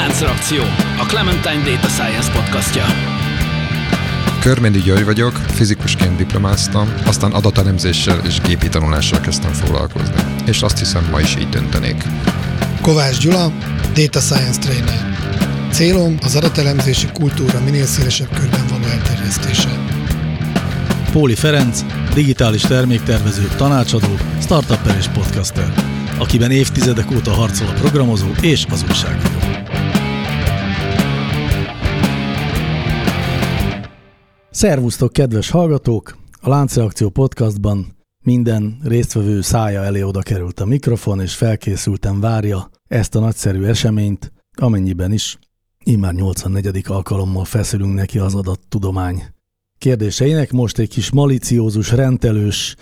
Láncreakció, a Clementine Data Science podcastja. Körméndi György vagyok, fizikusként diplomáztam, aztán adatelemzéssel és gépi tanulással kezdtem foglalkozni. És azt hiszem, ma is így döntenék. Kovács Gyula, Data Science Trainer. Célom az adatelemzési kultúra minél szélesebb körben való elterjesztése. Póli Ferenc, digitális terméktervező, tanácsadó, startupper és podcaster, akiben évtizedek óta harcol a programozó és az újságíró. Szervusztok, kedves hallgatók! A Láncreakció podcastban minden résztvevő szája elé oda került a mikrofon, és felkészültem várja ezt a nagyszerű eseményt, amennyiben is immár 84. alkalommal feszülünk neki az adattudomány kérdéseinek. Most egy kis maliciózus, rendelős,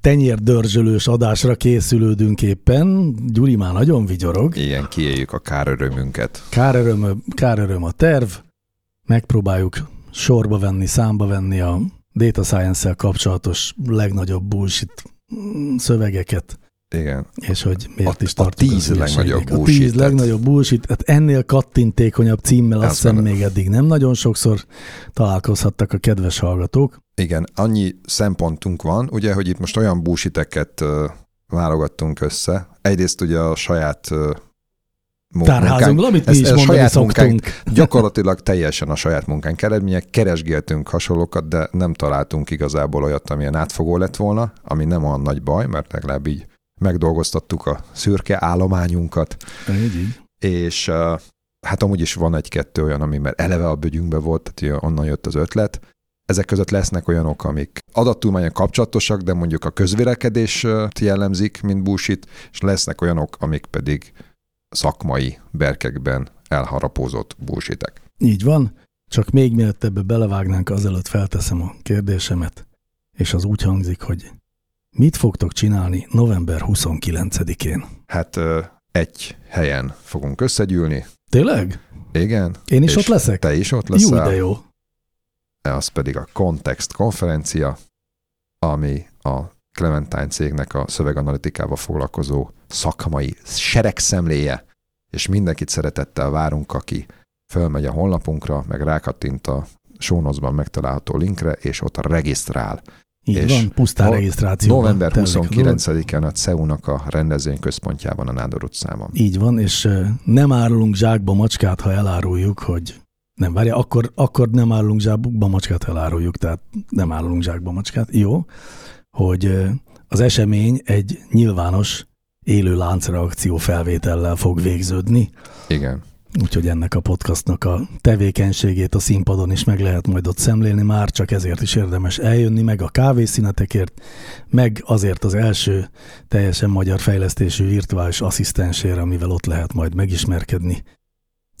tenyérdörzsölős adásra készülődünk éppen. Gyuri már nagyon vigyorog. Igen, kiéljük a kárörömünket. Káröröm, káröröm a terv. Megpróbáljuk sorba venni, számba venni a data science-szel kapcsolatos legnagyobb bullshit szövegeket. Igen. És hogy miért a, is tartunk A tíz legnagyobb A tíz legnagyobb bullshit. Hát ennél kattintékonyabb címmel azt hiszem még eddig nem nagyon sokszor találkozhattak a kedves hallgatók. Igen, annyi szempontunk van, ugye, hogy itt most olyan bullshiteket válogattunk össze. Egyrészt ugye a saját Tárházunkból, amit mi is mondani saját. Munkánk, gyakorlatilag teljesen a saját munkánk eredménye. Keresgéltünk hasonlókat, de nem találtunk igazából olyat, amilyen átfogó lett volna, ami nem olyan nagy baj, mert legalább így megdolgoztattuk a szürke állományunkat. Így, így. És hát amúgy is van egy-kettő olyan, ami már eleve a bőgyünkbe volt, tehát onnan jött az ötlet. Ezek között lesznek olyanok, amik adattulmányon kapcsolatosak, de mondjuk a közvélekedés jellemzik, mint bullshit, és lesznek olyanok, amik pedig szakmai berkekben elharapózott bullshitek. Így van, csak még mielőtt ebbe belevágnánk, azelőtt felteszem a kérdésemet, és az úgy hangzik, hogy mit fogtok csinálni november 29-én? Hát egy helyen fogunk összegyűlni. Tényleg? Igen. Én is ott leszek? Te is ott leszel. Jó, de jó. Az pedig a Context konferencia, ami a Clementine cégnek a szöveganalitikával foglalkozó szakmai seregszemléje, és mindenkit szeretettel várunk, aki fölmegy a honlapunkra, meg rákattint a sónozban megtalálható linkre, és ott regisztrál. Így és van, pusztán regisztráció. November 29-en a CEU-nak a rendezvény központjában a Nádor utcában. Így van, és nem árulunk zsákba macskát, ha eláruljuk, hogy nem, várja, akkor, akkor nem árulunk zsákba macskát, eláruljuk, tehát nem árulunk zsákba macskát. Jó, hogy az esemény egy nyilvános élő láncreakció felvétellel fog végződni. Igen. Úgyhogy ennek a podcastnak a tevékenységét a színpadon is meg lehet majd ott szemlélni, már csak ezért is érdemes eljönni, meg a kávészínetekért, meg azért az első teljesen magyar fejlesztésű virtuális asszisztensére, amivel ott lehet majd megismerkedni,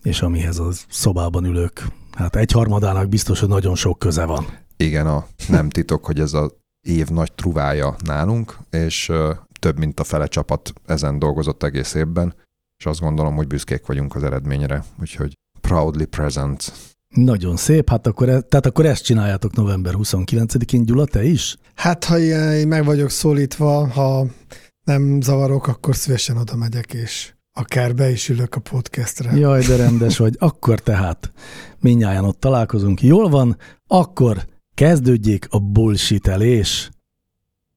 és amihez a szobában ülők, hát egyharmadának biztos, hogy nagyon sok köze van. Igen, a, nem titok, hogy ez a év nagy truvája nálunk, és több mint a fele csapat ezen dolgozott egész évben, és azt gondolom, hogy büszkék vagyunk az eredményre, úgyhogy proudly present. Nagyon szép, hát akkor, e, tehát akkor ezt csináljátok november 29-én, Gyula, te is? Hát, ha én meg vagyok szólítva, ha nem zavarok, akkor szívesen oda megyek, és akár be is ülök a podcastre. Jaj, de rendes vagy. Akkor tehát mindjárt ott találkozunk. Jól van, akkor kezdődjék a bullshitelés.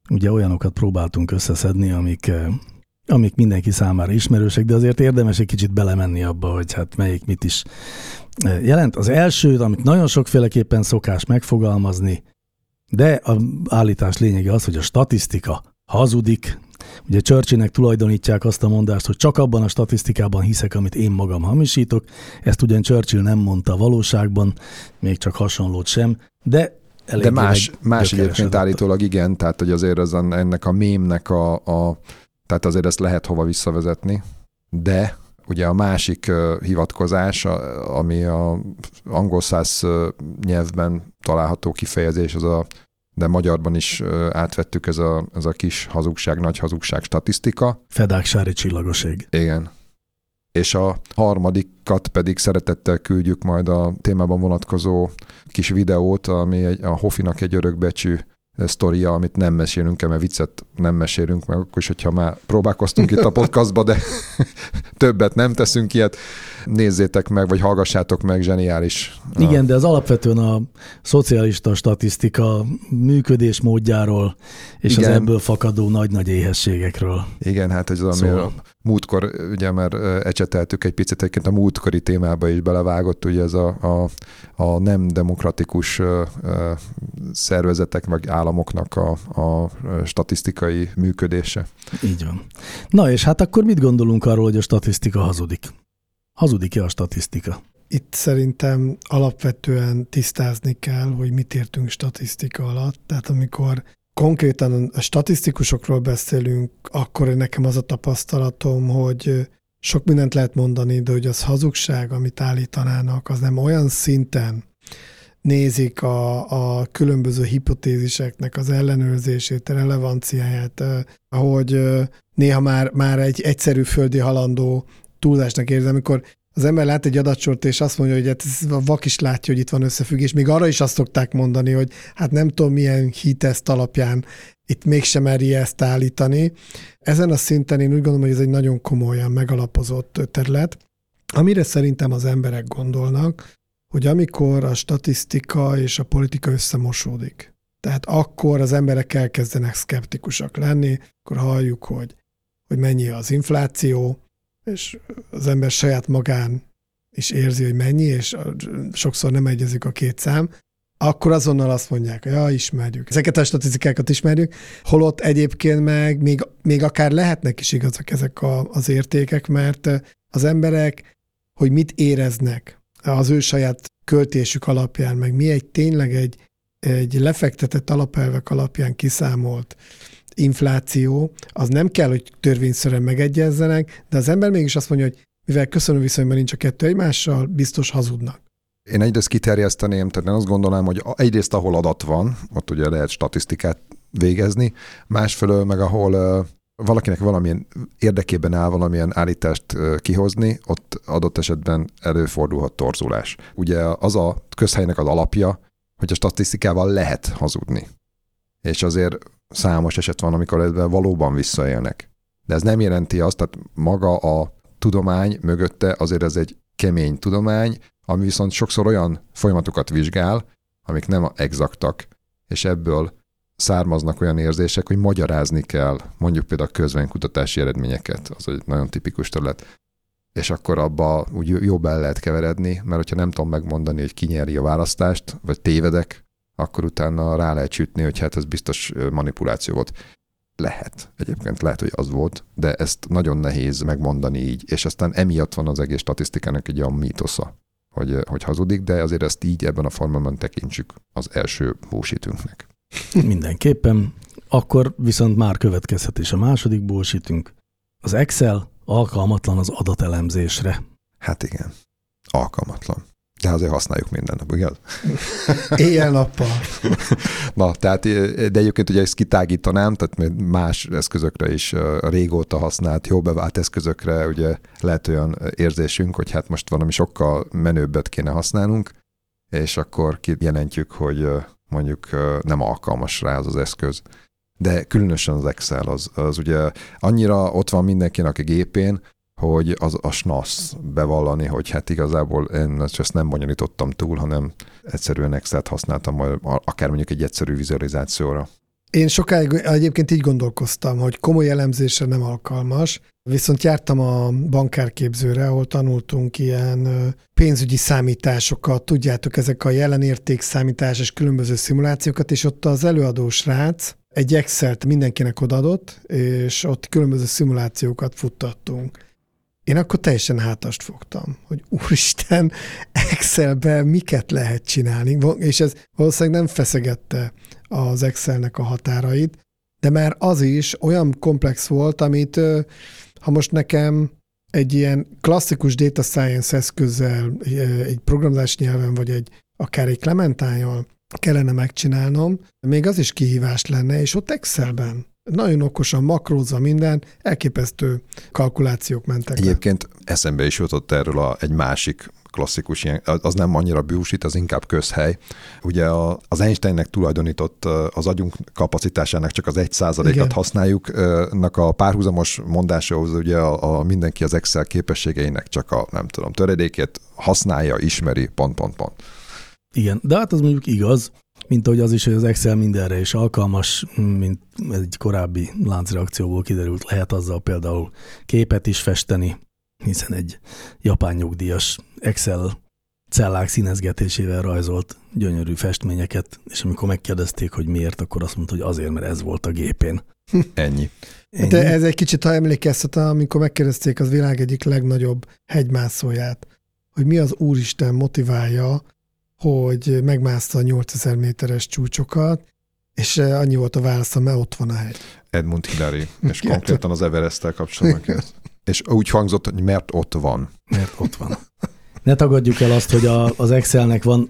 Ugye olyanokat próbáltunk összeszedni, amik, eh, amik mindenki számára ismerősek, de azért érdemes egy kicsit belemenni abba, hogy hát melyik mit is eh, jelent. Az első, amit nagyon sokféleképpen szokás megfogalmazni, de a állítás lényege az, hogy a statisztika hazudik. Ugye Churchillnek tulajdonítják azt a mondást, hogy csak abban a statisztikában hiszek, amit én magam hamisítok. Ezt ugyan Churchill nem mondta valóságban, még csak hasonlót sem, de de más, más egyébként állítólag igen, tehát hogy azért az ennek a mémnek a, a, tehát azért ezt lehet hova visszavezetni, de ugye a másik uh, hivatkozás, a, ami a angol száz uh, nyelvben található kifejezés, az a de magyarban is uh, átvettük ez a, ez a kis hazugság, nagy hazugság statisztika. Fedáksári csillagoség. Igen, és a harmadikat pedig szeretettel küldjük majd a témában vonatkozó kis videót, ami egy, a Hofinak egy örökbecsű sztoria, amit nem mesélünk el, mert viccet nem mesélünk meg, akkor is, hogyha már próbálkoztunk itt a podcastba, de többet nem teszünk ilyet. Nézzétek meg, vagy hallgassátok meg, zseniális. Igen, de az alapvetően a szocialista statisztika működés módjáról és Igen. az ebből fakadó nagy-nagy éhességekről. Igen, hát ez az, szóval... múltkor, ugye mert ecseteltük egy picit, egyébként a múltkori témába is belevágott, ugye ez a, a, a nem demokratikus szervezetek, vagy államoknak a, a statisztikai működése. Így van. Na és hát akkor mit gondolunk arról, hogy a statisztika hazudik? Hazudik-e a statisztika? Itt szerintem alapvetően tisztázni kell, hogy mit értünk statisztika alatt. Tehát amikor konkrétan a statisztikusokról beszélünk, akkor nekem az a tapasztalatom, hogy sok mindent lehet mondani, de hogy az hazugság, amit állítanának, az nem olyan szinten nézik a, a különböző hipotéziseknek az ellenőrzését, a relevanciáját, ahogy néha már, már egy egyszerű földi halandó túlzásnak érzem, amikor az ember lát egy adatsort, és azt mondja, hogy hát ez a vak is látja, hogy itt van összefüggés. Még arra is azt szokták mondani, hogy hát nem tudom, milyen hiteszt alapján itt mégsem meri ezt állítani. Ezen a szinten én úgy gondolom, hogy ez egy nagyon komolyan megalapozott terület, amire szerintem az emberek gondolnak, hogy amikor a statisztika és a politika összemosódik, tehát akkor az emberek elkezdenek szkeptikusak lenni, akkor halljuk, hogy, hogy mennyi az infláció, és az ember saját magán is érzi, hogy mennyi, és sokszor nem egyezik a két szám, akkor azonnal azt mondják, hogy ja, ismerjük. Ezeket a statisztikákat ismerjük, holott egyébként meg még, még akár lehetnek is igazak ezek a, az értékek, mert az emberek, hogy mit éreznek az ő saját költésük alapján, meg mi egy tényleg egy, egy lefektetett alapelvek alapján kiszámolt infláció, az nem kell, hogy törvényszerűen megegyezzenek, de az ember mégis azt mondja, hogy mivel köszönő viszonyban nincs a kettő egymással, biztos hazudnak. Én egyrészt kiterjeszteném, tehát én azt gondolom, hogy egyrészt ahol adat van, ott ugye lehet statisztikát végezni, másfelől meg ahol valakinek valamilyen érdekében áll valamilyen állítást kihozni, ott adott esetben előfordulhat torzulás. Ugye az a közhelynek az alapja, hogy a statisztikával lehet hazudni. És azért számos eset van, amikor ebben valóban visszaélnek. De ez nem jelenti azt, tehát maga a tudomány mögötte azért ez egy kemény tudomány, ami viszont sokszor olyan folyamatokat vizsgál, amik nem exaktak, és ebből származnak olyan érzések, hogy magyarázni kell, mondjuk például a közvénykutatási eredményeket, az egy nagyon tipikus terület. És akkor abba úgy jobb el lehet keveredni, mert hogyha nem tudom megmondani, hogy ki nyeri a választást, vagy tévedek, akkor utána rá lehet sütni, hogy hát ez biztos manipuláció volt. Lehet. Egyébként lehet, hogy az volt, de ezt nagyon nehéz megmondani így, és aztán emiatt van az egész statisztikának egy olyan mítosza, hogy, hogy hazudik, de azért ezt így ebben a formában tekintsük az első bullshitünknek. Mindenképpen. Akkor viszont már következhet is a második bullshitünk. Az Excel alkalmatlan az adatelemzésre. Hát igen, alkalmatlan. De azért használjuk minden nap, igaz? Éjjel-nappal. Na, tehát, de egyébként ugye ezt kitágítanám, tehát más eszközökre is régóta használt, jó bevált eszközökre ugye lehet olyan érzésünk, hogy hát most valami sokkal menőbbet kéne használnunk, és akkor kijelentjük, hogy mondjuk nem alkalmas rá az az eszköz. De különösen az Excel, az, az ugye annyira ott van mindenkinek a gépén, hogy az a SNAS bevallani, hogy hát igazából én ezt nem bonyolítottam túl, hanem egyszerűen Excel-t használtam, akár mondjuk egy egyszerű vizualizációra. Én sokáig egyébként így gondolkoztam, hogy komoly elemzésre nem alkalmas, viszont jártam a bankárképzőre, ahol tanultunk ilyen pénzügyi számításokat, tudjátok, ezek a jelenérték számítás és különböző szimulációkat, és ott az előadó srác egy Excel-t mindenkinek odadott, és ott különböző szimulációkat futtattunk. Én akkor teljesen hátast fogtam, hogy úristen, Excelbe miket lehet csinálni, és ez valószínűleg nem feszegette az Excelnek a határait, de már az is olyan komplex volt, amit ha most nekem egy ilyen klasszikus data science eszközzel, egy programozás nyelven, vagy egy akár egy Clementine-jal kellene megcsinálnom, még az is kihívás lenne, és ott Excelben nagyon okosan, makrózza minden, elképesztő kalkulációk mentek Egyébként le. eszembe is jutott erről a, egy másik klasszikus, ilyen, az nem annyira bűsít, az inkább közhely. Ugye a, az Einsteinnek tulajdonított az agyunk kapacitásának csak az egy százalékat használjuk, nak a párhuzamos mondásához ugye a, a mindenki az Excel képességeinek csak a, nem tudom, töredékét használja, ismeri, pont, pont, pont. Igen, de hát az mondjuk igaz, mint ahogy az is, hogy az Excel mindenre is alkalmas, mint egy korábbi láncreakcióból kiderült, lehet azzal például képet is festeni, hiszen egy japán nyugdíjas Excel cellák színezgetésével rajzolt gyönyörű festményeket, és amikor megkérdezték, hogy miért, akkor azt mondta, hogy azért, mert ez volt a gépén. Ennyi. Ennyi. De ez egy kicsit, ha emlékeztet, amikor megkérdezték az világ egyik legnagyobb hegymászóját, hogy mi az Úristen motiválja, hogy megmászta a 8000 méteres csúcsokat, és eh, annyi volt a válasz, mert ott van a hegy. Edmund Hillary, és konkrétan az Everest-tel kapcsolatban. és úgy hangzott, hogy mert ott van. Mert ott van. Ne tagadjuk el azt, hogy a, az Excelnek van,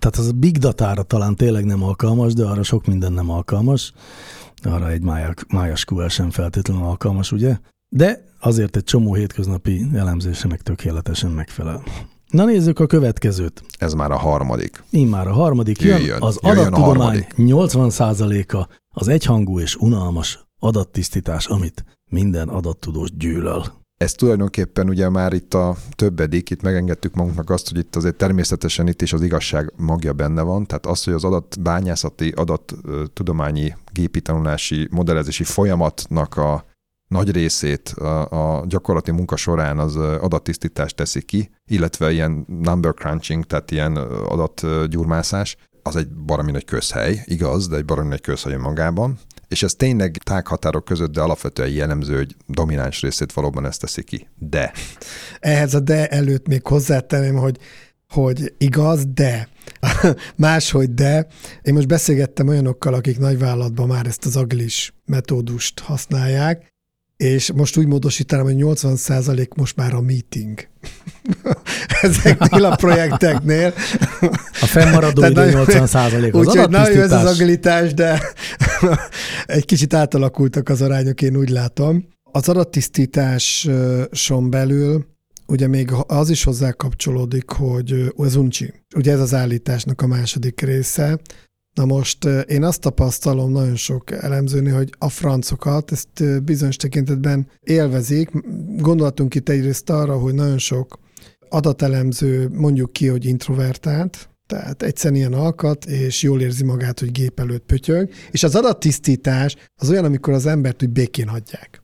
tehát az a big datára talán tényleg nem alkalmas, de arra sok minden nem alkalmas. Arra egy MySQL sem feltétlenül alkalmas, ugye? De azért egy csomó hétköznapi elemzése meg tökéletesen megfelel. Na nézzük a következőt. Ez már a harmadik. Én már a harmadik. Jön, jön az jöjjön adattudomány 80%-a az egyhangú és unalmas adattisztítás, amit minden adattudós gyűlöl. Ez tulajdonképpen ugye már itt a többedik, itt megengedtük magunknak azt, hogy itt azért természetesen itt is az igazság magja benne van, tehát az, hogy az adatbányászati, adattudományi, gépi tanulási, modellezési folyamatnak a nagy részét a, a gyakorlati munka során az adattisztítást teszi ki, illetve ilyen number crunching, tehát ilyen adatgyurmászás, az egy baromi nagy közhely, igaz, de egy baromi nagy közhely magában, és ez tényleg tághatárok között, de alapvetően jellemző, hogy domináns részét valóban ezt teszi ki. De. Ehhez a de előtt még hozzátenném, hogy hogy igaz, de. Máshogy de. Én most beszélgettem olyanokkal, akik nagyvállalatban már ezt az agilis metódust használják, és most úgy módosítanám, hogy 80% most már a meeting. Ezeknél a projekteknél. A fennmaradó idő 80 százalék az Úgyhogy nagyon ez az agilitás, de egy kicsit átalakultak az arányok, én úgy látom. Az adattisztításon belül ugye még az is hozzá kapcsolódik, hogy az uncsi. Ugye ez az állításnak a második része, Na most én azt tapasztalom nagyon sok elemzőnél, hogy a francokat ezt bizonyos tekintetben élvezik. Gondolatunk itt egyrészt arra, hogy nagyon sok adatelemző mondjuk ki, hogy introvertált, tehát egyszerűen ilyen alkat, és jól érzi magát, hogy gép előtt pötyög. És az adattisztítás az olyan, amikor az embert úgy békén hagyják.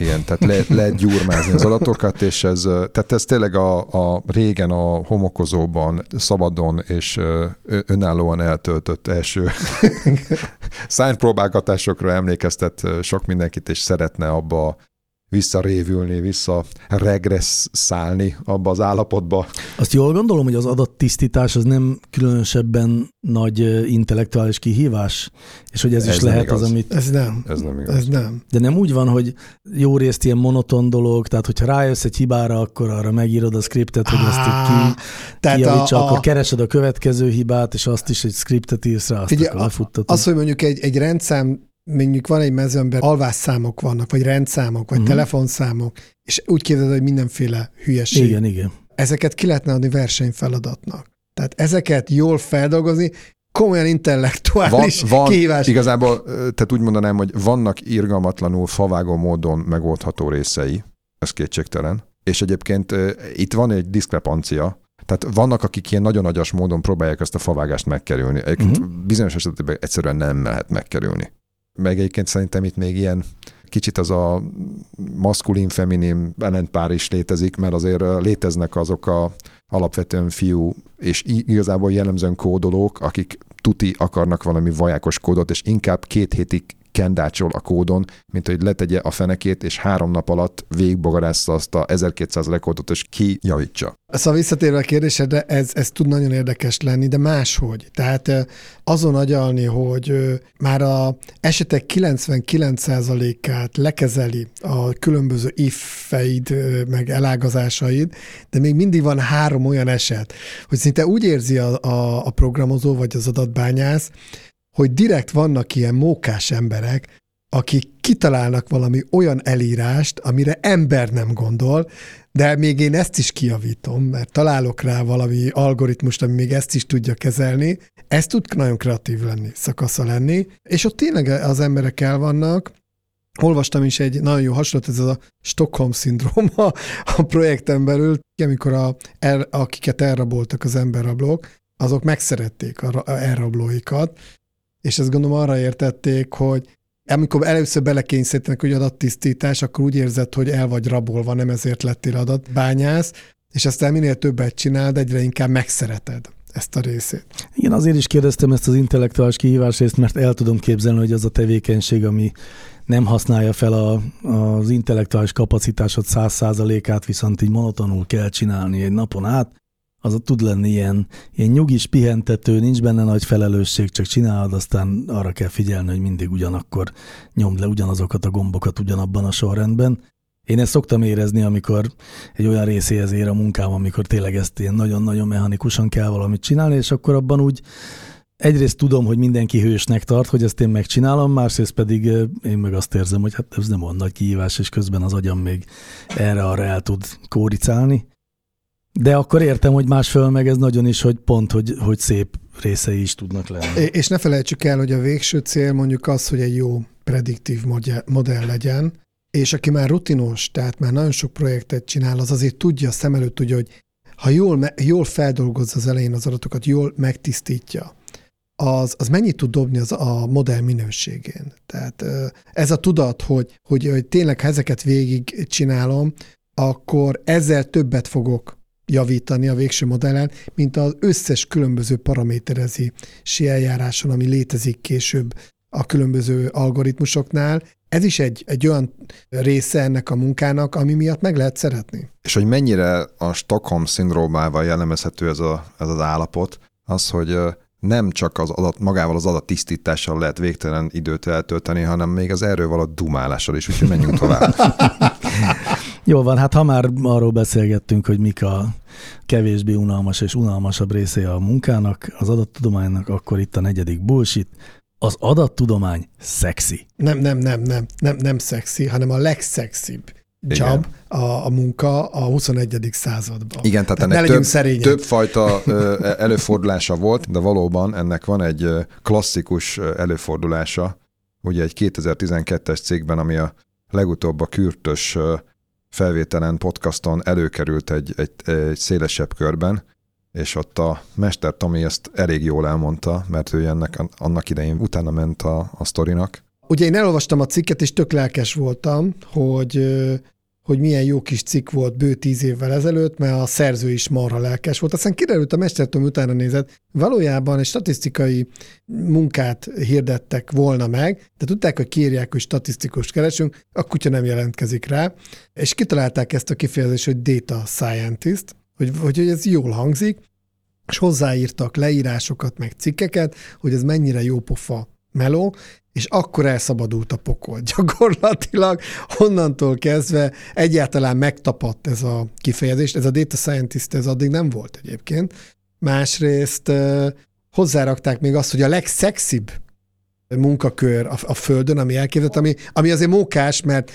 Igen, tehát le, lehet gyurmázni az adatokat, és ez, tehát ez tényleg a, a régen a homokozóban szabadon és önállóan eltöltött első szánypróbálgatásokra emlékeztet sok mindenkit, és szeretne abba visszarévülni, vissza regresszálni abba az állapotba. Azt jól gondolom, hogy az adattisztítás az nem különösebben nagy intellektuális kihívás, és hogy ez, ez is lehet igaz. az, amit... Ez nem. Ez nem igaz. Ez nem. De nem úgy van, hogy jó részt ilyen monoton dolog, tehát hogyha rájössz egy hibára, akkor arra megírod a skriptet, hogy azt ki, tehát kijavítsa, a, a... akkor keresed a következő hibát, és azt is egy skriptet írsz rá, azt Figyelj, akkor lefuttatod. Az, hogy mondjuk egy, egy rendszám mondjuk van egy mezőmben alvásszámok vannak, vagy rendszámok, vagy uh-huh. telefonszámok, és úgy képzeld, hogy mindenféle hülyeség. Igen, igen. Ezeket ki lehetne adni versenyfeladatnak. Tehát ezeket jól feldolgozni, komolyan intellektuális van, van, kihívás. Igazából, tehát úgy mondanám, hogy vannak irgalmatlanul favágó módon megoldható részei, ez kétségtelen. És egyébként itt van egy diszkrepancia, tehát vannak, akik ilyen nagyon agyas módon próbálják ezt a favágást megkerülni. Egyébként uh-huh. bizonyos esetben egyszerűen nem lehet megkerülni meg egyébként szerintem itt még ilyen kicsit az a maszkulin-feminin ellentpár is létezik, mert azért léteznek azok a alapvetően fiú és igazából jellemzően kódolók, akik tuti akarnak valami vajákos kódot, és inkább két hétig kendácsol a kódon, mint hogy letegye a fenekét, és három nap alatt végbogarásza azt a 1200 rekordot, és kijavítsa. Szóval visszatérve a kérdésedre, ez, ez tud nagyon érdekes lenni, de máshogy. Tehát azon agyalni, hogy már a esetek 99%-át lekezeli a különböző if-eid, meg elágazásaid, de még mindig van három olyan eset, hogy szinte úgy érzi a, a, a programozó vagy az adatbányász, hogy direkt vannak ilyen mókás emberek, akik kitalálnak valami olyan elírást, amire ember nem gondol, de még én ezt is kiavítom, mert találok rá valami algoritmust, ami még ezt is tudja kezelni. Ez tud nagyon kreatív lenni, szakasza lenni, és ott tényleg az emberek el vannak, Olvastam is egy nagyon jó hasonlat, ez a Stockholm szindróma a, projekten belül, amikor a, el, akiket elraboltak az emberrablók, azok megszerették a elrablóikat, és ezt gondolom arra értették, hogy amikor először belekényszerítenek, hogy adattisztítás, akkor úgy érzed, hogy el vagy rabolva, nem ezért lettél adatbányász, és aztán minél többet csináld, egyre inkább megszereted ezt a részét. Igen, azért is kérdeztem ezt az intellektuális kihívás részt, mert el tudom képzelni, hogy az a tevékenység, ami nem használja fel a, az intellektuális kapacitásod száz százalékát, viszont így monotonul kell csinálni egy napon át, az tud lenni ilyen, ilyen nyugis, pihentető, nincs benne nagy felelősség, csak csinálod, aztán arra kell figyelni, hogy mindig ugyanakkor nyomd le ugyanazokat a gombokat ugyanabban a sorrendben. Én ezt szoktam érezni, amikor egy olyan részéhez ér a munkám, amikor tényleg ezt ilyen nagyon-nagyon mechanikusan kell valamit csinálni, és akkor abban úgy egyrészt tudom, hogy mindenki hősnek tart, hogy ezt én megcsinálom, másrészt pedig én meg azt érzem, hogy hát ez nem olyan nagy kihívás, és közben az agyam még erre-arra el tud kóricálni. De akkor értem, hogy másfél meg ez nagyon is, hogy pont, hogy, hogy szép részei is tudnak lenni. És ne felejtsük el, hogy a végső cél mondjuk az, hogy egy jó prediktív modell legyen, és aki már rutinos, tehát már nagyon sok projektet csinál, az azért tudja, szem előtt tudja, hogy ha jól, jól feldolgozza az elején az adatokat, jól megtisztítja, az, az mennyit tud dobni az a modell minőségén. Tehát ez a tudat, hogy, hogy, hogy tényleg ha ezeket végig csinálom, akkor ezzel többet fogok javítani a végső modellen, mint az összes különböző paraméterezési eljáráson, ami létezik később a különböző algoritmusoknál. Ez is egy, egy olyan része ennek a munkának, ami miatt meg lehet szeretni. És hogy mennyire a Stockholm szindrómával jellemezhető ez, a, ez az állapot, az, hogy nem csak az adat, magával az adat tisztítással lehet végtelen időt eltölteni, hanem még az erről való dumálással is, úgyhogy menjünk tovább. Jó van, hát ha már arról beszélgettünk, hogy mik a kevésbé unalmas és unalmasabb része a munkának, az adattudománynak, akkor itt a negyedik bullshit. Az adattudomány szexi. Nem, nem, nem, nem, nem, nem szexi, hanem a legszexibb job, a, a munka a 21. században. Igen, tehát, tehát ennek több, több fajta e- előfordulása volt, de valóban ennek van egy klasszikus előfordulása, ugye egy 2012-es cégben, ami a legutóbb a kürtös felvételen, podcaston előkerült egy, egy, egy szélesebb körben, és ott a Mester Tomi ezt elég jól elmondta, mert ő ennek annak idején utána ment a, a sztorinak. Ugye én elolvastam a cikket, és tök lelkes voltam, hogy hogy milyen jó kis cikk volt bő tíz évvel ezelőtt, mert a szerző is marha lelkes volt. Aztán kiderült a mestertől, utána nézett, valójában egy statisztikai munkát hirdettek volna meg, de tudták, hogy kérják, hogy statisztikus keresünk, a kutya nem jelentkezik rá, és kitalálták ezt a kifejezést, hogy data scientist, hogy, hogy ez jól hangzik, és hozzáírtak leírásokat, meg cikkeket, hogy ez mennyire jó pofa meló, és akkor elszabadult a pokol. Gyakorlatilag onnantól kezdve egyáltalán megtapadt ez a kifejezés. Ez a data scientist, ez addig nem volt egyébként. Másrészt hozzárakták még azt, hogy a legszexibb munkakör a, a Földön, ami elképzelt, ami, ami azért mókás, mert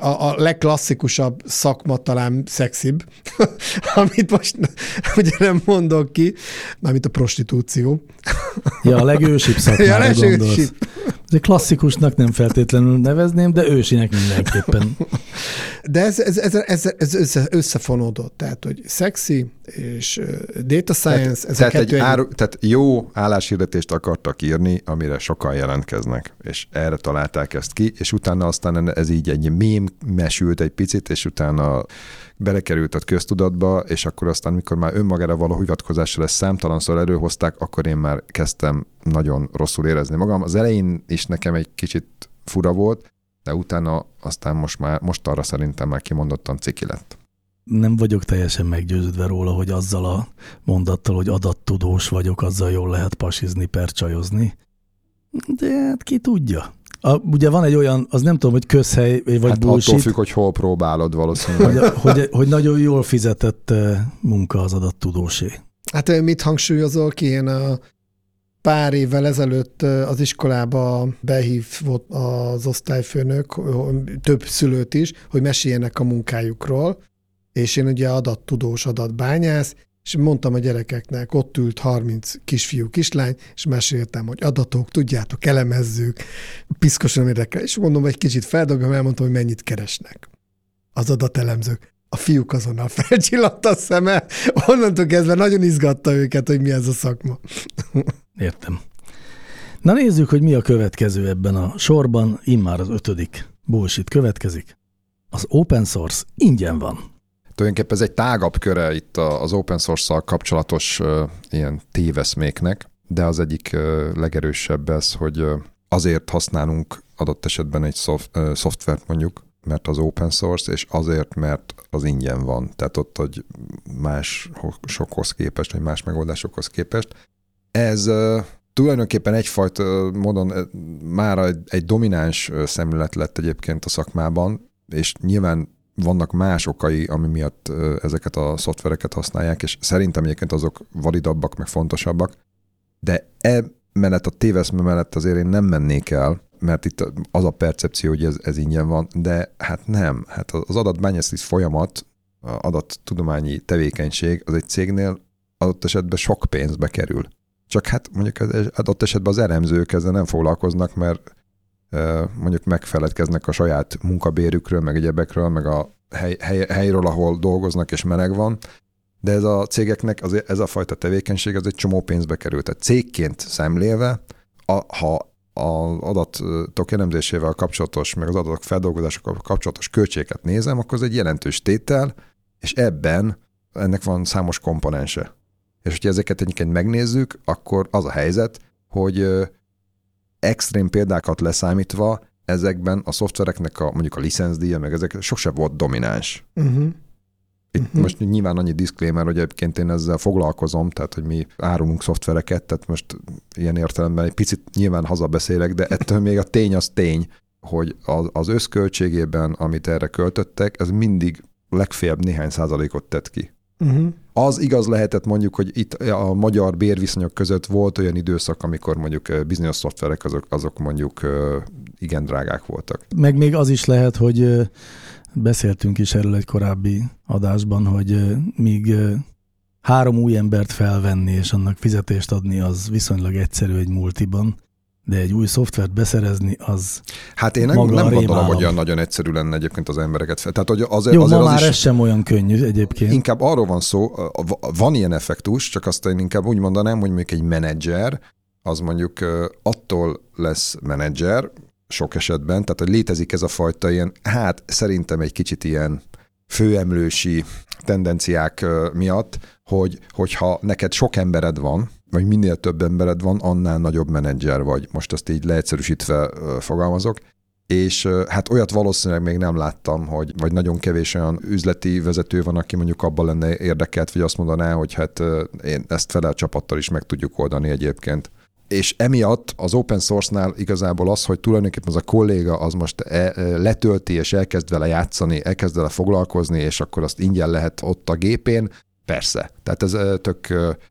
a, a legklasszikusabb szakma talán szexibb, amit most ugye nem mondok ki, mármint a prostitúció. Ja, a legősibb szakmára ja, a legősibb. De klasszikusnak nem feltétlenül nevezném, de ősinek mindenképpen. De ez, ez, ez, ez, ez össze, összefonódott, tehát, hogy szexi és data science, ez tehát, a kettő egy áru, tehát jó álláshirdetést akartak írni, amire sokan jelentkeznek, és erre találták ezt ki, és utána aztán ez így egy mém mesült egy picit, és utána belekerült a köztudatba, és akkor aztán, mikor már önmagára való hivatkozásra lesz számtalanszor előhozták, akkor én már kezdtem nagyon rosszul érezni magam. Az elején is nekem egy kicsit fura volt, de utána aztán most már, most arra szerintem már kimondottan ciki lett. Nem vagyok teljesen meggyőződve róla, hogy azzal a mondattal, hogy adattudós vagyok, azzal jól lehet pasizni, percsajozni. De hát ki tudja. A, ugye van egy olyan, az nem tudom, hogy közhely vagy hát bullshit. attól függ, hogy hol próbálod valószínűleg. hogy, hogy, hogy nagyon jól fizetett eh, munka az adattudósé. Hát eh, mit hangsúlyozol ki? Én a pár évvel ezelőtt az iskolába behívott az osztályfőnök, több szülőt is, hogy meséljenek a munkájukról, és én ugye adattudós, adatbányász, és mondtam a gyerekeknek, ott ült 30 kisfiú, kislány, és meséltem, hogy adatok, tudjátok, elemezzük, piszkosan érdekel, és mondom, egy kicsit feldobjam, elmondtam, hogy mennyit keresnek az adatelemzők. A fiúk azonnal felcsillant a szeme, onnantól kezdve nagyon izgatta őket, hogy mi ez a szakma. Értem. Na nézzük, hogy mi a következő ebben a sorban, immár az ötödik bullshit következik. Az open source ingyen van. Tulajdonképpen ez egy tágabb köre itt az open source-szal kapcsolatos ilyen téveszméknek, de az egyik legerősebb ez, hogy azért használunk adott esetben egy szoft, szoftvert mondjuk, mert az open source, és azért, mert az ingyen van. Tehát ott, hogy más sokhoz képest, vagy más megoldásokhoz képest. Ez tulajdonképpen egyfajta módon már egy domináns szemlélet lett egyébként a szakmában, és nyilván vannak más okai, ami miatt ezeket a szoftvereket használják, és szerintem egyébként azok validabbak, meg fontosabbak, de e mellett, a téveszme mellett azért én nem mennék el, mert itt az a percepció, hogy ez, ez ingyen van, de hát nem. Hát az adatbányászati folyamat, adattudományi tevékenység az egy cégnél adott esetben sok pénzbe kerül. Csak hát mondjuk adott esetben az elemzők ezzel nem foglalkoznak, mert mondjuk megfeledkeznek a saját munkabérükről, meg egyebekről, meg a hely, hely, helyről, ahol dolgoznak és meleg van, de ez a cégeknek, az, ez a fajta tevékenység, az egy csomó pénzbe került. Tehát cégként szemlélve, a, ha az adatok elemzésével kapcsolatos, meg az adatok feldolgozásokkal kapcsolatos költségeket nézem, akkor ez egy jelentős tétel, és ebben ennek van számos komponense. És hogyha ezeket egyébként megnézzük, akkor az a helyzet, hogy extrém példákat leszámítva, ezekben a szoftvereknek a mondjuk a licenszdíja, meg ezek sose volt domináns. Uh-huh. Itt uh-huh. most nyilván annyi disclaimer, hogy egyébként én ezzel foglalkozom, tehát hogy mi árulunk szoftvereket, tehát most ilyen értelemben egy picit nyilván hazabeszélek, de ettől még a tény az tény, hogy az, az összköltségében, amit erre költöttek, ez mindig legfeljebb néhány százalékot tett ki. Uh-huh. Az igaz lehetett mondjuk, hogy itt a magyar bérviszonyok között volt olyan időszak, amikor mondjuk bizonyos szoftverek azok, azok mondjuk igen drágák voltak. Meg még az is lehet, hogy beszéltünk is erről egy korábbi adásban, hogy míg három új embert felvenni és annak fizetést adni, az viszonylag egyszerű egy multiban, de egy új szoftvert beszerezni, az Hát én nem, nem gondolom, hogy olyan nagyon egyszerű lenne egyébként az embereket fel. Tehát, hogy az, Jó, azért ma az már is, ez sem olyan könnyű egyébként. Inkább arról van szó, van ilyen effektus, csak azt én inkább úgy mondanám, hogy mondjuk egy menedzser, az mondjuk attól lesz menedzser, sok esetben, tehát hogy létezik ez a fajta ilyen, hát szerintem egy kicsit ilyen főemlősi tendenciák miatt, hogy, hogyha neked sok embered van, vagy minél több embered van, annál nagyobb menedzser vagy. Most ezt így leegyszerűsítve fogalmazok. És hát olyat valószínűleg még nem láttam, hogy vagy nagyon kevés olyan üzleti vezető van, aki mondjuk abban lenne érdekelt, vagy azt mondaná, hogy hát én ezt felel csapattal is meg tudjuk oldani egyébként. És emiatt az open source-nál igazából az, hogy tulajdonképpen az a kolléga az most e, letölti és elkezd vele játszani, elkezd vele foglalkozni, és akkor azt ingyen lehet ott a gépén, Persze. Tehát ez tök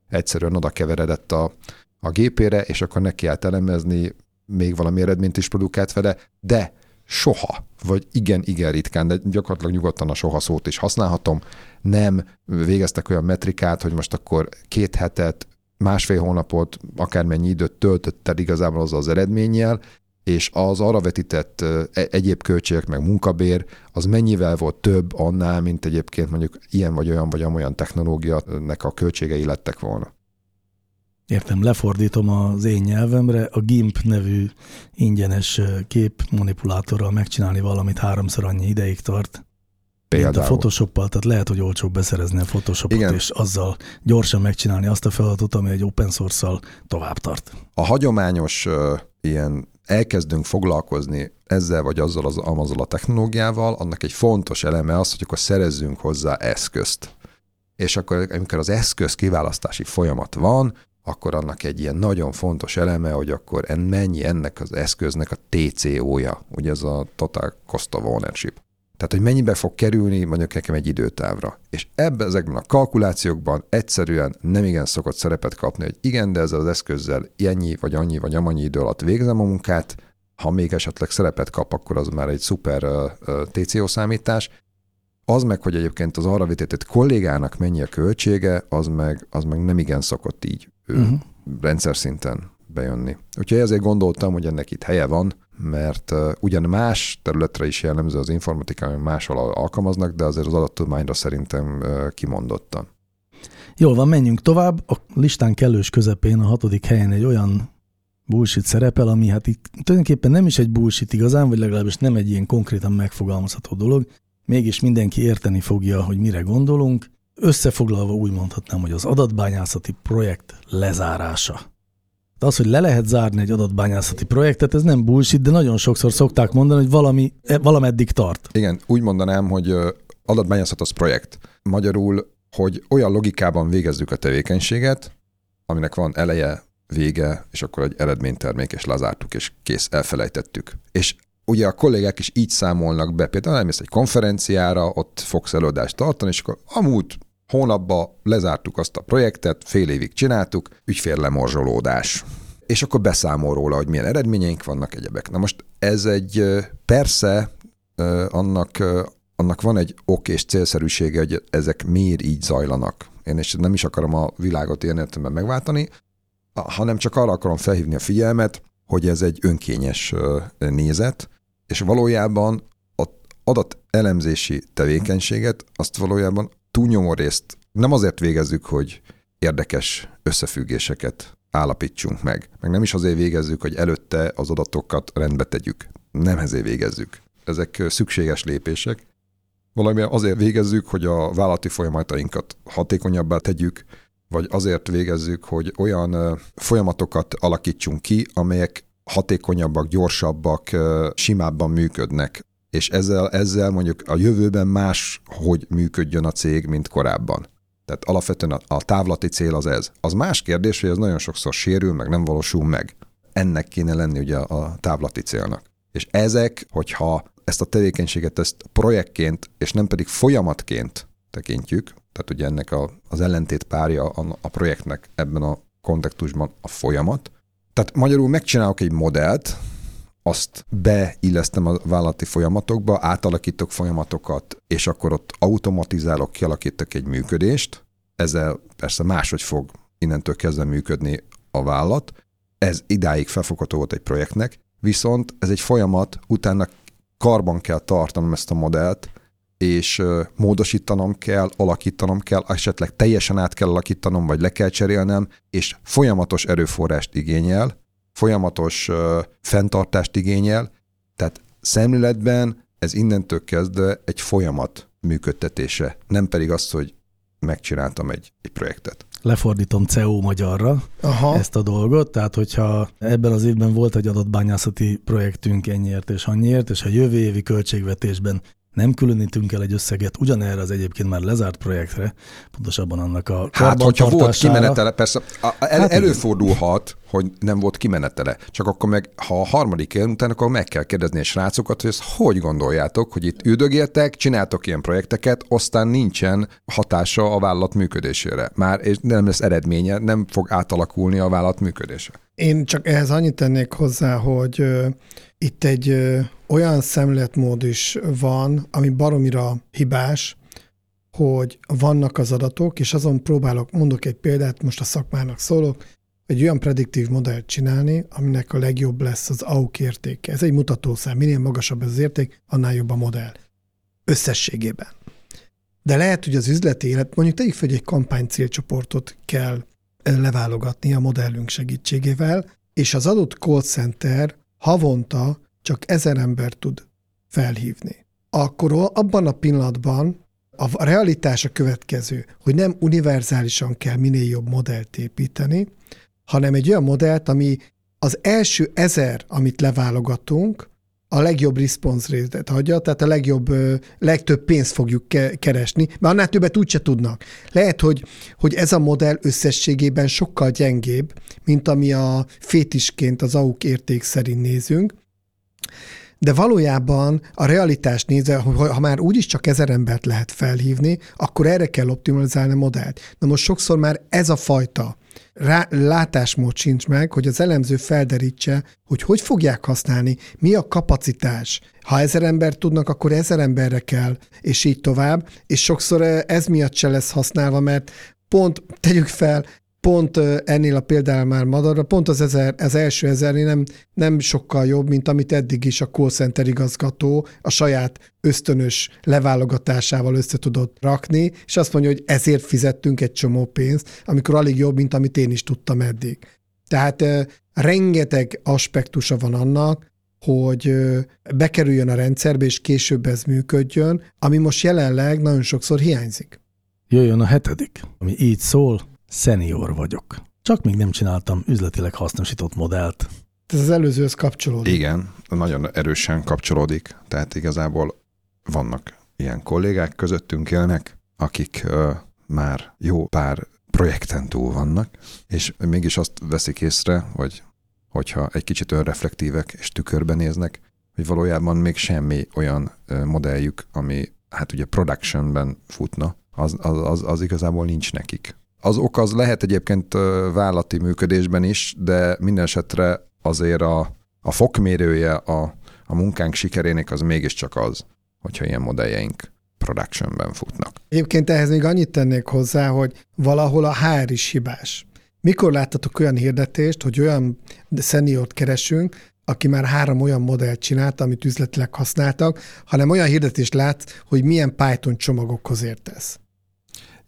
egyszerűen oda keveredett a, a gépére, és akkor neki állt elemezni, még valami eredményt is produkált vele, de soha, vagy igen, igen ritkán, de gyakorlatilag nyugodtan a soha szót is használhatom, nem végeztek olyan metrikát, hogy most akkor két hetet, másfél hónapot, akármennyi időt töltötted igazából az az eredménnyel, és az arra vetített e, egyéb költségek, meg munkabér, az mennyivel volt több annál, mint egyébként mondjuk ilyen vagy olyan vagy olyan technológiának a költségei lettek volna. Értem, lefordítom az én nyelvemre, a GIMP nevű ingyenes kép manipulátorral megcsinálni valamit háromszor annyi ideig tart, Például. Mint a photoshop tehát lehet, hogy olcsóbb beszerezni a Photoshopot, Igen. és azzal gyorsan megcsinálni azt a feladatot, ami egy open source-szal tovább tart. A hagyományos uh, ilyen elkezdünk foglalkozni ezzel vagy azzal az azzal a technológiával, annak egy fontos eleme az, hogy akkor szerezzünk hozzá eszközt. És akkor, amikor az eszköz kiválasztási folyamat van, akkor annak egy ilyen nagyon fontos eleme, hogy akkor en mennyi ennek az eszköznek a TCO-ja, ugye ez a Total Cost of Ownership. Tehát, hogy mennyibe fog kerülni mondjuk nekem egy időtávra. És ebben ezekben a kalkulációkban egyszerűen nem igen szokott szerepet kapni, hogy igen, de ezzel az eszközzel ennyi, vagy annyi, vagy amannyi idő alatt végzem a munkát, ha még esetleg szerepet kap, akkor az már egy szuper TCO számítás. Az meg, hogy egyébként az arra vitétett kollégának mennyi a költsége, az meg, az meg nem igen szokott így uh-huh. rendszer szinten bejönni. Úgyhogy ezért gondoltam, hogy ennek itt helye van, mert ugyan más területre is jellemző az informatika, amit máshol alkalmaznak, de azért az adattudományra szerintem kimondottan. Jól van, menjünk tovább. A listán kellős közepén a hatodik helyen egy olyan bullshit szerepel, ami hát itt tulajdonképpen nem is egy bullshit igazán, vagy legalábbis nem egy ilyen konkrétan megfogalmazható dolog, mégis mindenki érteni fogja, hogy mire gondolunk. Összefoglalva úgy mondhatnám, hogy az adatbányászati projekt lezárása. De az, hogy le lehet zárni egy adatbányászati projektet, ez nem bullshit, de nagyon sokszor szokták mondani, hogy valami, e, valameddig tart. Igen, úgy mondanám, hogy adatbányászat az projekt. Magyarul, hogy olyan logikában végezzük a tevékenységet, aminek van eleje, vége, és akkor egy eredménytermék, és lezártuk, és kész, elfelejtettük. És ugye a kollégák is így számolnak be, például elmész egy konferenciára, ott fogsz előadást tartani, és akkor amúgy hónapba lezártuk azt a projektet, fél évig csináltuk, ügyférlemorzsolódás. És akkor beszámol róla, hogy milyen eredményeink vannak, egyebek. Na most ez egy persze annak, annak van egy ok és célszerűsége, hogy ezek miért így zajlanak. Én és nem is akarom a világot ilyen értelemben megváltani, hanem csak arra akarom felhívni a figyelmet, hogy ez egy önkényes nézet, és valójában adat elemzési tevékenységet azt valójában túlnyomó részt nem azért végezzük, hogy érdekes összefüggéseket állapítsunk meg. Meg nem is azért végezzük, hogy előtte az adatokat rendbe tegyük. Nem ezért végezzük. Ezek szükséges lépések. Valami azért végezzük, hogy a vállalati folyamatainkat hatékonyabbá tegyük, vagy azért végezzük, hogy olyan folyamatokat alakítsunk ki, amelyek hatékonyabbak, gyorsabbak, simábban működnek, és ezzel, ezzel mondjuk a jövőben más, hogy működjön a cég, mint korábban. Tehát alapvetően a, a távlati cél az ez. Az más kérdés, hogy ez nagyon sokszor sérül, meg nem valósul meg. Ennek kéne lenni ugye a távlati célnak. És ezek, hogyha ezt a tevékenységet ezt projektként, és nem pedig folyamatként tekintjük, tehát ugye ennek a, az ellentét párja a, a projektnek ebben a kontextusban a folyamat. Tehát magyarul megcsinálok egy modellt, azt beillesztem a vállalati folyamatokba, átalakítok folyamatokat, és akkor ott automatizálok, kialakítok egy működést, ezzel persze máshogy fog innentől kezdve működni a vállalat. Ez idáig felfogható volt egy projektnek, viszont ez egy folyamat, utána karban kell tartanom ezt a modellt, és módosítanom kell, alakítanom kell, esetleg teljesen át kell alakítanom, vagy le kell cserélnem, és folyamatos erőforrást igényel, folyamatos fenntartást igényel, tehát szemléletben ez innentől kezdve egy folyamat működtetése, nem pedig az, hogy megcsináltam egy, egy projektet. Lefordítom CEO magyarra Aha. ezt a dolgot, tehát hogyha ebben az évben volt egy adatbányászati projektünk ennyiért és annyiért, és a jövő évi költségvetésben nem különítünk el egy összeget ugyanerre az egyébként már lezárt projektre, pontosabban annak a Hát, hogyha volt kimenetele, persze el, hát előfordulhat, hogy nem volt kimenetele, csak akkor meg, ha a harmadik év után, akkor meg kell kérdezni a srácokat, hogy ezt hogy gondoljátok, hogy itt üldögéltek, csináltok ilyen projekteket, aztán nincsen hatása a vállalat működésére. Már és nem lesz eredménye, nem fog átalakulni a vállalat működése. Én csak ehhez annyit tennék hozzá, hogy itt egy olyan szemléletmód is van, ami baromira hibás, hogy vannak az adatok, és azon próbálok, mondok egy példát, most a szakmának szólok, egy olyan prediktív modellt csinálni, aminek a legjobb lesz az AUK értéke. Ez egy mutatószám, minél magasabb az érték, annál jobb a modell. Összességében. De lehet, hogy az üzleti élet, mondjuk tegyük fel, hogy egy kampány célcsoportot kell leválogatni a modellünk segítségével, és az adott call center havonta csak ezer ember tud felhívni. Akkor abban a pillanatban a realitás a következő, hogy nem univerzálisan kell minél jobb modellt építeni, hanem egy olyan modellt, ami az első ezer, amit leválogatunk, a legjobb response rate adja, tehát a legjobb, legtöbb pénzt fogjuk keresni, mert annál többet úgyse tudnak. Lehet, hogy, hogy ez a modell összességében sokkal gyengébb, mint ami a fétisként az AUK érték szerint nézünk, De valójában a realitást nézve, ha már úgyis csak ezer embert lehet felhívni, akkor erre kell optimalizálni a modellt. Na most sokszor már ez a fajta rá, látásmód sincs meg, hogy az elemző felderítse, hogy hogy fogják használni, mi a kapacitás. Ha ezer ember tudnak, akkor ezer emberre kell, és így tovább. És sokszor ez miatt se lesz használva, mert pont tegyük fel, pont ennél a példánál már Madarra, pont az, ezer, az első ezernél nem, nem sokkal jobb, mint amit eddig is a call center igazgató a saját ösztönös leválogatásával össze tudott rakni, és azt mondja, hogy ezért fizettünk egy csomó pénzt, amikor alig jobb, mint amit én is tudtam eddig. Tehát rengeteg aspektusa van annak, hogy bekerüljön a rendszerbe, és később ez működjön, ami most jelenleg nagyon sokszor hiányzik. Jöjjön a hetedik, ami így szól, Szenior vagyok. Csak még nem csináltam üzletileg hasznosított modellt. Ez az előzőhöz kapcsolódik. Igen, nagyon erősen kapcsolódik. Tehát igazából vannak ilyen kollégák közöttünk élnek, akik ö, már jó pár projekten túl vannak, és mégis azt veszik észre, hogy hogyha egy kicsit önreflektívek és tükörben néznek, hogy valójában még semmi olyan modelljük, ami hát ugye productionben futna, az, az, az, az igazából nincs nekik. Az ok az lehet egyébként vállati működésben is, de minden esetre azért a, a fokmérője a, a munkánk sikerének az mégiscsak az, hogyha ilyen modelljeink productionben futnak. Egyébként ehhez még annyit tennék hozzá, hogy valahol a HR is hibás. Mikor láttatok olyan hirdetést, hogy olyan szeniort keresünk, aki már három olyan modellt csinált, amit üzletileg használtak, hanem olyan hirdetést lát, hogy milyen Python csomagokhoz értesz.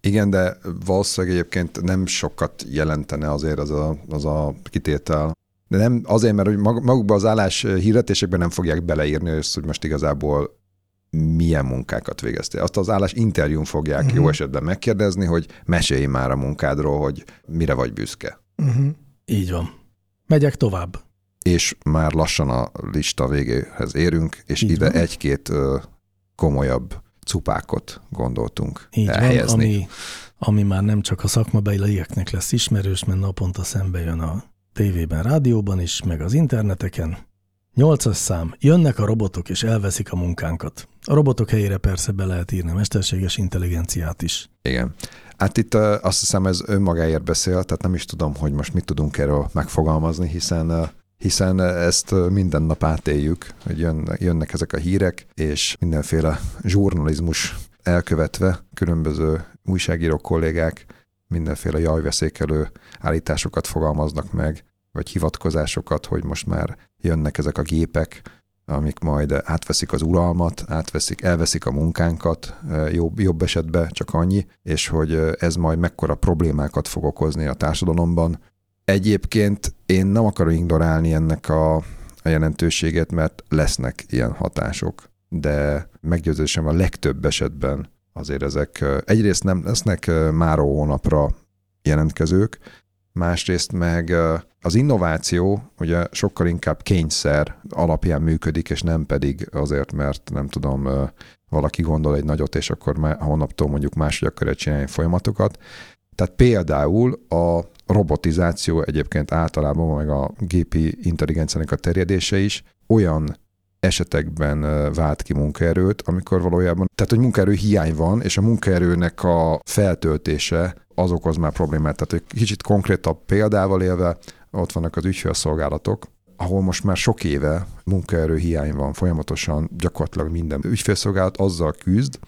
Igen, de valószínűleg egyébként nem sokat jelentene azért az a, az a kitétel. De nem azért, mert hogy magukban az állás hirdetésekben nem fogják beleírni ezt, hogy most igazából milyen munkákat végeztél. Azt az állás interjún fogják uh-huh. jó esetben megkérdezni, hogy mesélj már a munkádról, hogy mire vagy büszke. Uh-huh. Így van. Megyek tovább. És már lassan a lista végéhez érünk, és Így ide van. egy-két komolyabb cupákot gondoltunk Így elhelyezni. Van, ami, ami már nem csak a szakmabelieknek lesz ismerős, mert naponta szembe jön a tévében, rádióban is, meg az interneteken. Nyolcas szám. Jönnek a robotok és elveszik a munkánkat. A robotok helyére persze be lehet írni a mesterséges intelligenciát is. Igen. Hát itt azt hiszem ez önmagáért beszél, tehát nem is tudom, hogy most mit tudunk erről megfogalmazni, hiszen hiszen ezt minden nap átéljük, hogy jönnek ezek a hírek, és mindenféle zsurnalizmus elkövetve különböző újságíró kollégák mindenféle jajveszékelő állításokat fogalmaznak meg, vagy hivatkozásokat, hogy most már jönnek ezek a gépek, amik majd átveszik az uralmat, átveszik, elveszik a munkánkat, jobb, jobb esetben csak annyi, és hogy ez majd mekkora problémákat fog okozni a társadalomban, Egyébként én nem akarom ignorálni ennek a, a jelentőséget, mert lesznek ilyen hatások, de meggyőződésem a legtöbb esetben azért ezek egyrészt nem lesznek már hónapra jelentkezők, másrészt meg az innováció ugye sokkal inkább kényszer alapján működik, és nem pedig azért, mert nem tudom, valaki gondol egy nagyot, és akkor már hónaptól mondjuk máshogy akarja csinálni folyamatokat. Tehát például a robotizáció egyébként általában, meg a gépi intelligenciának a terjedése is olyan esetekben vált ki munkaerőt, amikor valójában, tehát hogy munkaerő hiány van, és a munkaerőnek a feltöltése az okoz már problémát. Tehát egy kicsit konkrétabb példával élve, ott vannak az ügyfélszolgálatok, ahol most már sok éve munkaerő hiány van, folyamatosan gyakorlatilag minden ügyfélszolgálat azzal küzd,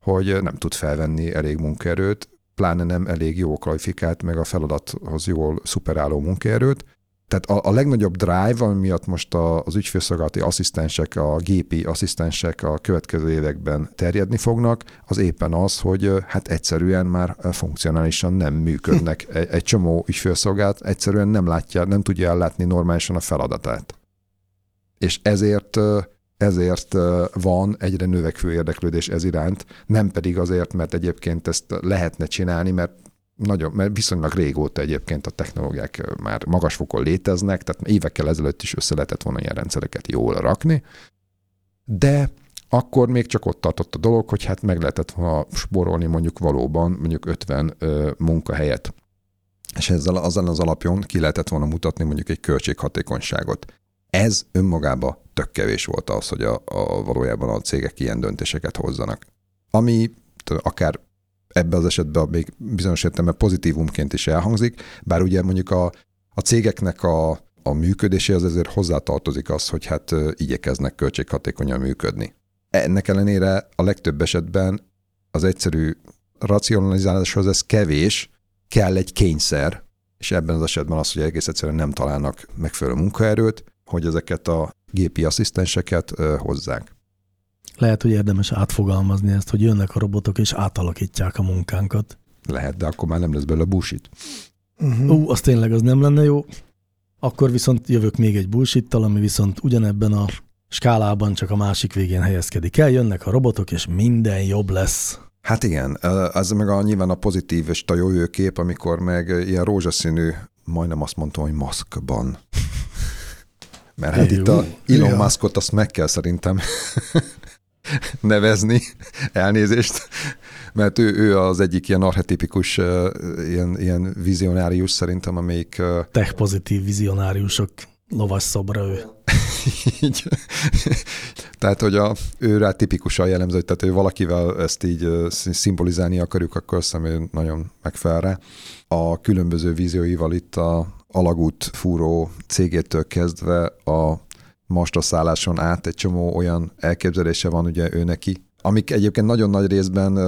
hogy nem tud felvenni elég munkaerőt, pláne nem elég jó kvalifikált, meg a feladathoz jól szuperáló munkaerőt. Tehát a, a legnagyobb drive, ami miatt most a, az ügyfélszolgálati asszisztensek, a gépi asszisztensek a következő években terjedni fognak, az éppen az, hogy hát egyszerűen már funkcionálisan nem működnek. Egy, egy csomó ügyfélszolgálat egyszerűen nem látja, nem tudja ellátni normálisan a feladatát. És ezért ezért van egyre növekvő érdeklődés ez iránt, nem pedig azért, mert egyébként ezt lehetne csinálni, mert nagyon, mert viszonylag régóta egyébként a technológiák már magas fokon léteznek, tehát évekkel ezelőtt is össze lehetett volna ilyen rendszereket jól rakni, de akkor még csak ott tartott a dolog, hogy hát meg lehetett volna sporolni mondjuk valóban mondjuk 50 ö, munkahelyet. És ezzel azon az alapjon ki lehetett volna mutatni mondjuk egy költséghatékonyságot. Ez önmagába tök kevés volt az, hogy a, a valójában a cégek ilyen döntéseket hozzanak. Ami akár ebbe az esetben még bizonyos értelemben pozitívumként is elhangzik, bár ugye mondjuk a, a cégeknek a, a működéséhez ezért hozzátartozik az, hogy hát igyekeznek költséghatékonyan működni. Ennek ellenére a legtöbb esetben az egyszerű racionalizáláshoz ez kevés, kell egy kényszer, és ebben az esetben az, hogy egész egyszerűen nem találnak megfelelő munkaerőt, hogy ezeket a gépi asszisztenseket hozzák. Lehet, hogy érdemes átfogalmazni ezt, hogy jönnek a robotok és átalakítják a munkánkat. Lehet, de akkor már nem lesz belőle bullshit. Uh-huh. Ú, az tényleg az nem lenne jó. Akkor viszont jövök még egy bullshittal, ami viszont ugyanebben a skálában csak a másik végén helyezkedik el. Jönnek a robotok, és minden jobb lesz. Hát igen, ez meg a, nyilván a pozitív és a jó kép, amikor meg ilyen rózsaszínű, majdnem azt mondtam, hogy maszkban. Mert hát itt a Elon Muskot azt meg kell szerintem nevezni, elnézést, mert ő, ő az egyik ilyen archetipikus, ilyen, ilyen vizionárius szerintem, amelyik... Tech pozitív vizionáriusok lovas szobra ő. így. tehát, hogy a, ő rá tipikusan jellemző, hogy tehát, hogy valakivel ezt így szimbolizálni akarjuk, akkor azt hiszem, nagyon megfelel rá. A különböző vízióival itt a alagút fúró cégétől kezdve a mastaszálláson át egy csomó olyan elképzelése van ugye ő neki, amik egyébként nagyon nagy részben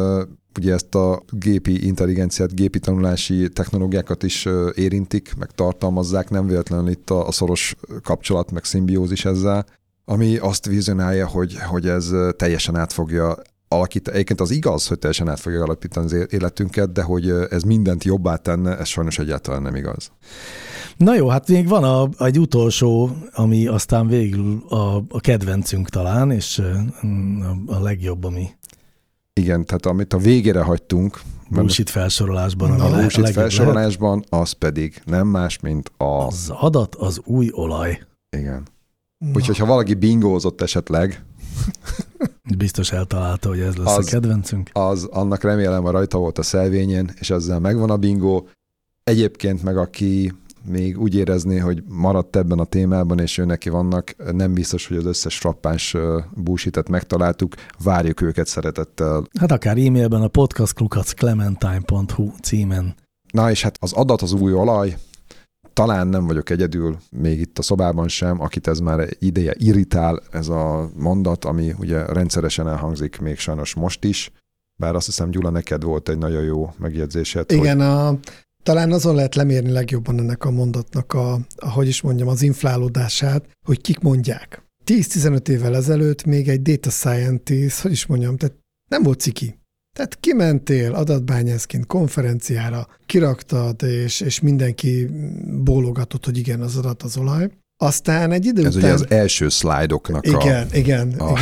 ugye ezt a gépi intelligenciát, gépi tanulási technológiákat is érintik, meg tartalmazzák, nem véletlenül itt a, szoros kapcsolat, meg szimbiózis ezzel, ami azt vizionálja, hogy, hogy ez teljesen át fogja alakítani. Egyébként az igaz, hogy teljesen át fogja alakítani az életünket, de hogy ez mindent jobbá tenne, ez sajnos egyáltalán nem igaz. Na jó, hát még van a, egy utolsó, ami aztán végül a, a kedvencünk talán, és a, a legjobb, ami igen, tehát amit a végére hagytunk. Bullshit felsorolásban. A bullshit felsorolásban lehet. az pedig nem más, mint a... Az adat az új olaj. Igen. Na. Úgyhogy ha valaki bingózott esetleg... Biztos eltalálta, hogy ez lesz az, a kedvencünk. Az, annak remélem, hogy rajta volt a szelvényen, és ezzel megvan a bingó. Egyébként meg aki még úgy érezné, hogy maradt ebben a témában, és ő neki vannak, nem biztos, hogy az összes frappáns búsitet megtaláltuk, várjuk őket szeretettel. Hát akár e-mailben a podcastklukacclementine.hu címen. Na és hát az adat az új olaj, talán nem vagyok egyedül, még itt a szobában sem, akit ez már ideje irritál, ez a mondat, ami ugye rendszeresen elhangzik még sajnos most is, bár azt hiszem, Gyula, neked volt egy nagyon jó megjegyzésed. Igen, hogy... a talán azon lehet lemérni legjobban ennek a mondatnak a, ahogy is mondjam, az inflálódását, hogy kik mondják. 10-15 évvel ezelőtt még egy data scientist, hogy is mondjam, tehát nem volt ciki. Tehát kimentél adatbányászként konferenciára, kiraktad, és, és mindenki bólogatott, hogy igen, az adat az olaj. Aztán egy idő Ez után... ugye az első szlájdoknak igen, a... Igen, a...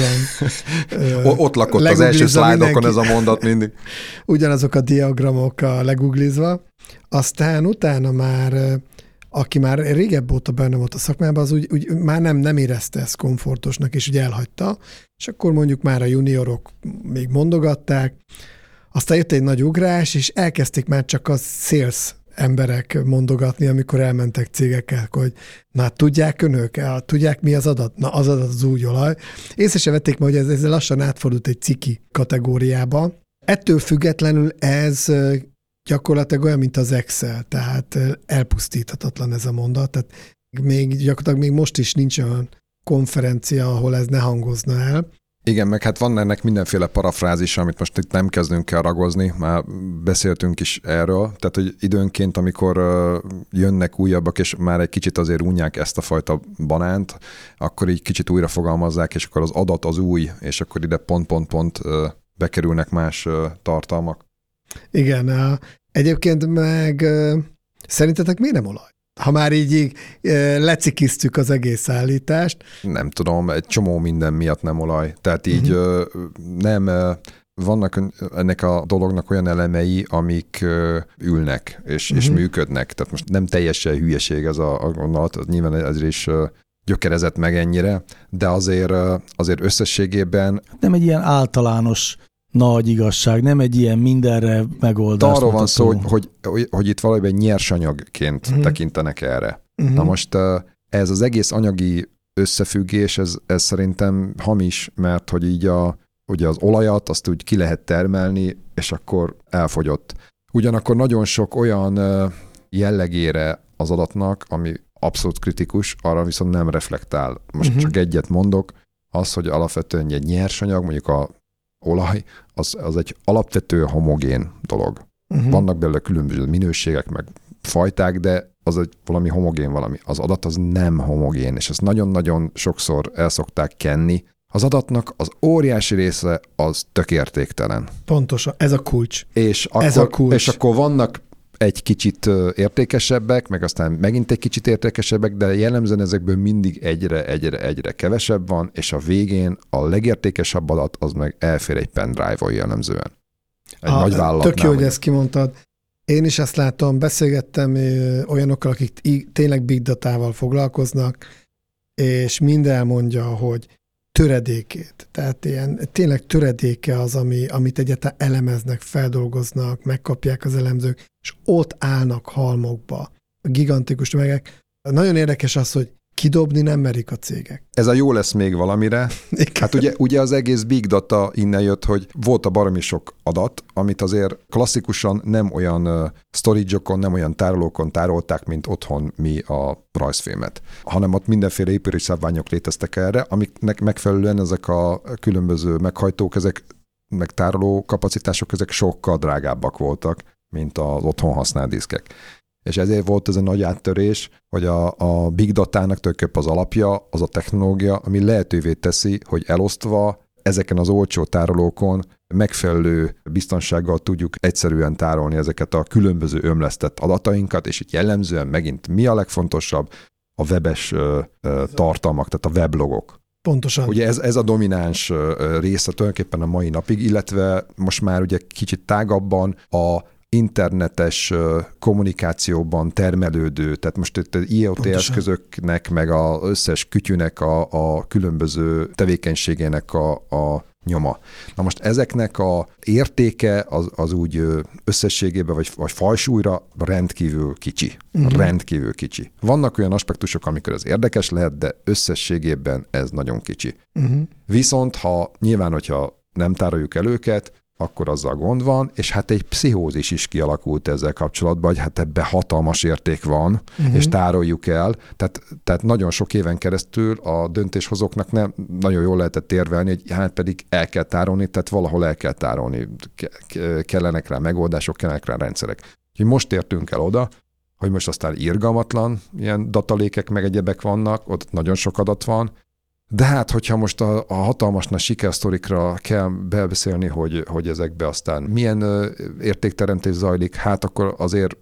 igen, Ott lakott az első szlájdokon ez a mondat mindig. Ugyanazok a diagramok a leguglizva. Aztán utána már, aki már régebb óta benne volt a szakmában, az úgy, úgy már nem, nem érezte ezt komfortosnak, és ugye elhagyta, és akkor mondjuk már a juniorok még mondogatták, aztán jött egy nagy ugrás, és elkezdték már csak a sales emberek mondogatni, amikor elmentek cégekkel, hogy na tudják önök, tudják mi az adat? Na az adat az új olaj. Észre se vették ma, hogy ez, ez lassan átfordult egy ciki kategóriába. Ettől függetlenül ez gyakorlatilag olyan, mint az Excel, tehát elpusztíthatatlan ez a mondat, tehát még gyakorlatilag még most is nincs olyan konferencia, ahol ez ne hangozna el. Igen, meg hát van ennek mindenféle parafrázis, amit most itt nem kezdünk el ragozni, már beszéltünk is erről, tehát hogy időnként, amikor jönnek újabbak, és már egy kicsit azért unják ezt a fajta banánt, akkor így kicsit újra fogalmazzák, és akkor az adat az új, és akkor ide pont-pont-pont bekerülnek más tartalmak. Igen, egyébként meg szerintetek miért nem olaj? Ha már így, így lecikiztük az egész állítást. Nem tudom, egy csomó minden miatt nem olaj. Tehát így uh-huh. nem vannak ennek a dolognak olyan elemei, amik ülnek és, uh-huh. és mhm. működnek. Tehát most nem teljesen hülyeség ez a, a gondolat, nyilván ezért is gyökerezett meg ennyire, de azért, azért összességében... Nem egy ilyen általános nagy igazság, nem egy ilyen mindenre megoldás. Arról van szó, hogy, hogy, hogy, hogy itt valójában nyersanyagként uh-huh. tekintenek erre. Uh-huh. Na most ez az egész anyagi összefüggés, ez, ez szerintem hamis, mert hogy így a, ugye az olajat azt úgy ki lehet termelni, és akkor elfogyott. Ugyanakkor nagyon sok olyan jellegére az adatnak, ami abszolút kritikus, arra viszont nem reflektál. Most uh-huh. csak egyet mondok, az, hogy alapvetően egy nyersanyag, mondjuk a olaj, az, az egy alapvető homogén dolog. Uh-huh. Vannak belőle különböző minőségek, meg fajták, de az egy valami homogén valami. Az adat az nem homogén, és ezt nagyon-nagyon sokszor el szokták kenni. Az adatnak az óriási része az tökértéktelen. Pontosan, ez a kulcs. És akkor, ez a kulcs. És akkor vannak egy kicsit értékesebbek, meg aztán megint egy kicsit értékesebbek, de jellemzően ezekből mindig egyre, egyre, egyre kevesebb van, és a végén a legértékesebb adat az meg elfér egy pendrive-on jellemzően. Egy a, nagy vállalatnál. Tök jó, hogy ezt kimondtad. Én is ezt látom, beszélgettem olyanokkal, akik tényleg big datával foglalkoznak, és minden elmondja, hogy töredékét, tehát ilyen tényleg töredéke az, ami, amit egyáltalán elemeznek, feldolgoznak, megkapják az elemzők, és ott állnak halmokba a gigantikus tömegek. Nagyon érdekes az, hogy kidobni nem merik a cégek. Ez a jó lesz még valamire. Hát ugye, ugye az egész big data innen jött, hogy volt a baromi sok adat, amit azért klasszikusan nem olyan storage nem olyan tárolókon tárolták, mint otthon mi a rajzfilmet, hanem ott mindenféle épülési szabványok léteztek erre, amiknek megfelelően ezek a különböző meghajtók, ezek meg tároló kapacitások, ezek sokkal drágábbak voltak, mint az otthon használt diszkek és ezért volt ez a nagy áttörés, hogy a, a big data-nak tulajdonképpen az alapja az a technológia, ami lehetővé teszi, hogy elosztva ezeken az olcsó tárolókon megfelelő biztonsággal tudjuk egyszerűen tárolni ezeket a különböző ömlesztett adatainkat, és itt jellemzően megint mi a legfontosabb? A webes ö, ö, tartalmak, tehát a weblogok. Pontosan. Ugye ez, ez a domináns része tulajdonképpen a mai napig, illetve most már ugye kicsit tágabban a internetes kommunikációban termelődő, tehát most itt az IoT Pontosan. eszközöknek, meg az összes kütyűnek a, a különböző tevékenységének a, a nyoma. Na most ezeknek a értéke az, az úgy összességében, vagy, vagy fajsúlyra rendkívül kicsi. Uh-huh. Rendkívül kicsi. Vannak olyan aspektusok, amikor ez érdekes lehet, de összességében ez nagyon kicsi. Uh-huh. Viszont ha nyilván, hogyha nem tároljuk el őket, akkor azzal gond van, és hát egy pszichózis is kialakult ezzel kapcsolatban, hogy hát ebbe hatalmas érték van, uh-huh. és tároljuk el. Tehát, tehát nagyon sok éven keresztül a döntéshozóknak nem nagyon jól lehetett érvelni, hogy hát pedig el kell tárolni, tehát valahol el kell tárolni, kellenek rá megoldások, kellenek rá rendszerek. Úgyhogy most értünk el oda, hogy most aztán irgalmatlan ilyen datalékek meg egyebek vannak, ott nagyon sok adat van, de hát, hogyha most a, a hatalmas nagy sikersztorikra kell bebeszélni, hogy, hogy ezekbe aztán milyen értékteremtés zajlik, hát akkor azért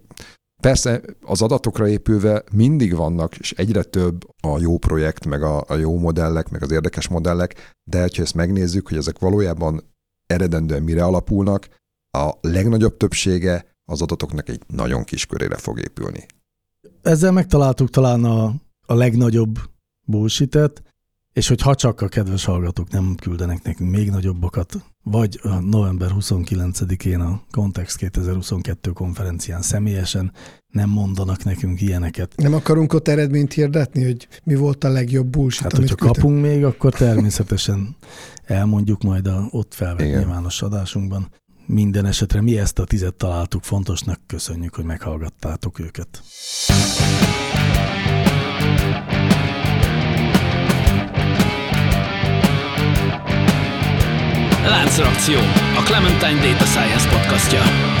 Persze az adatokra épülve mindig vannak, és egyre több a jó projekt, meg a, a jó modellek, meg az érdekes modellek, de ha ezt megnézzük, hogy ezek valójában eredendően mire alapulnak, a legnagyobb többsége az adatoknak egy nagyon kis körére fog épülni. Ezzel megtaláltuk talán a, a legnagyobb bullshit és hogy ha csak a kedves hallgatók nem küldenek nekünk még nagyobbakat, vagy a november 29-én a Context 2022 konferencián személyesen nem mondanak nekünk ilyeneket. Nem akarunk ott eredményt hirdetni, hogy mi volt a legjobb bullshit, Hát, hogyha küldtem? kapunk még, akkor természetesen elmondjuk majd a ott felvett Igen. nyilvános adásunkban. Minden esetre mi ezt a tizet találtuk fontosnak, köszönjük, hogy meghallgattátok őket. Láncreakció, a Clementine Data Science podcastja.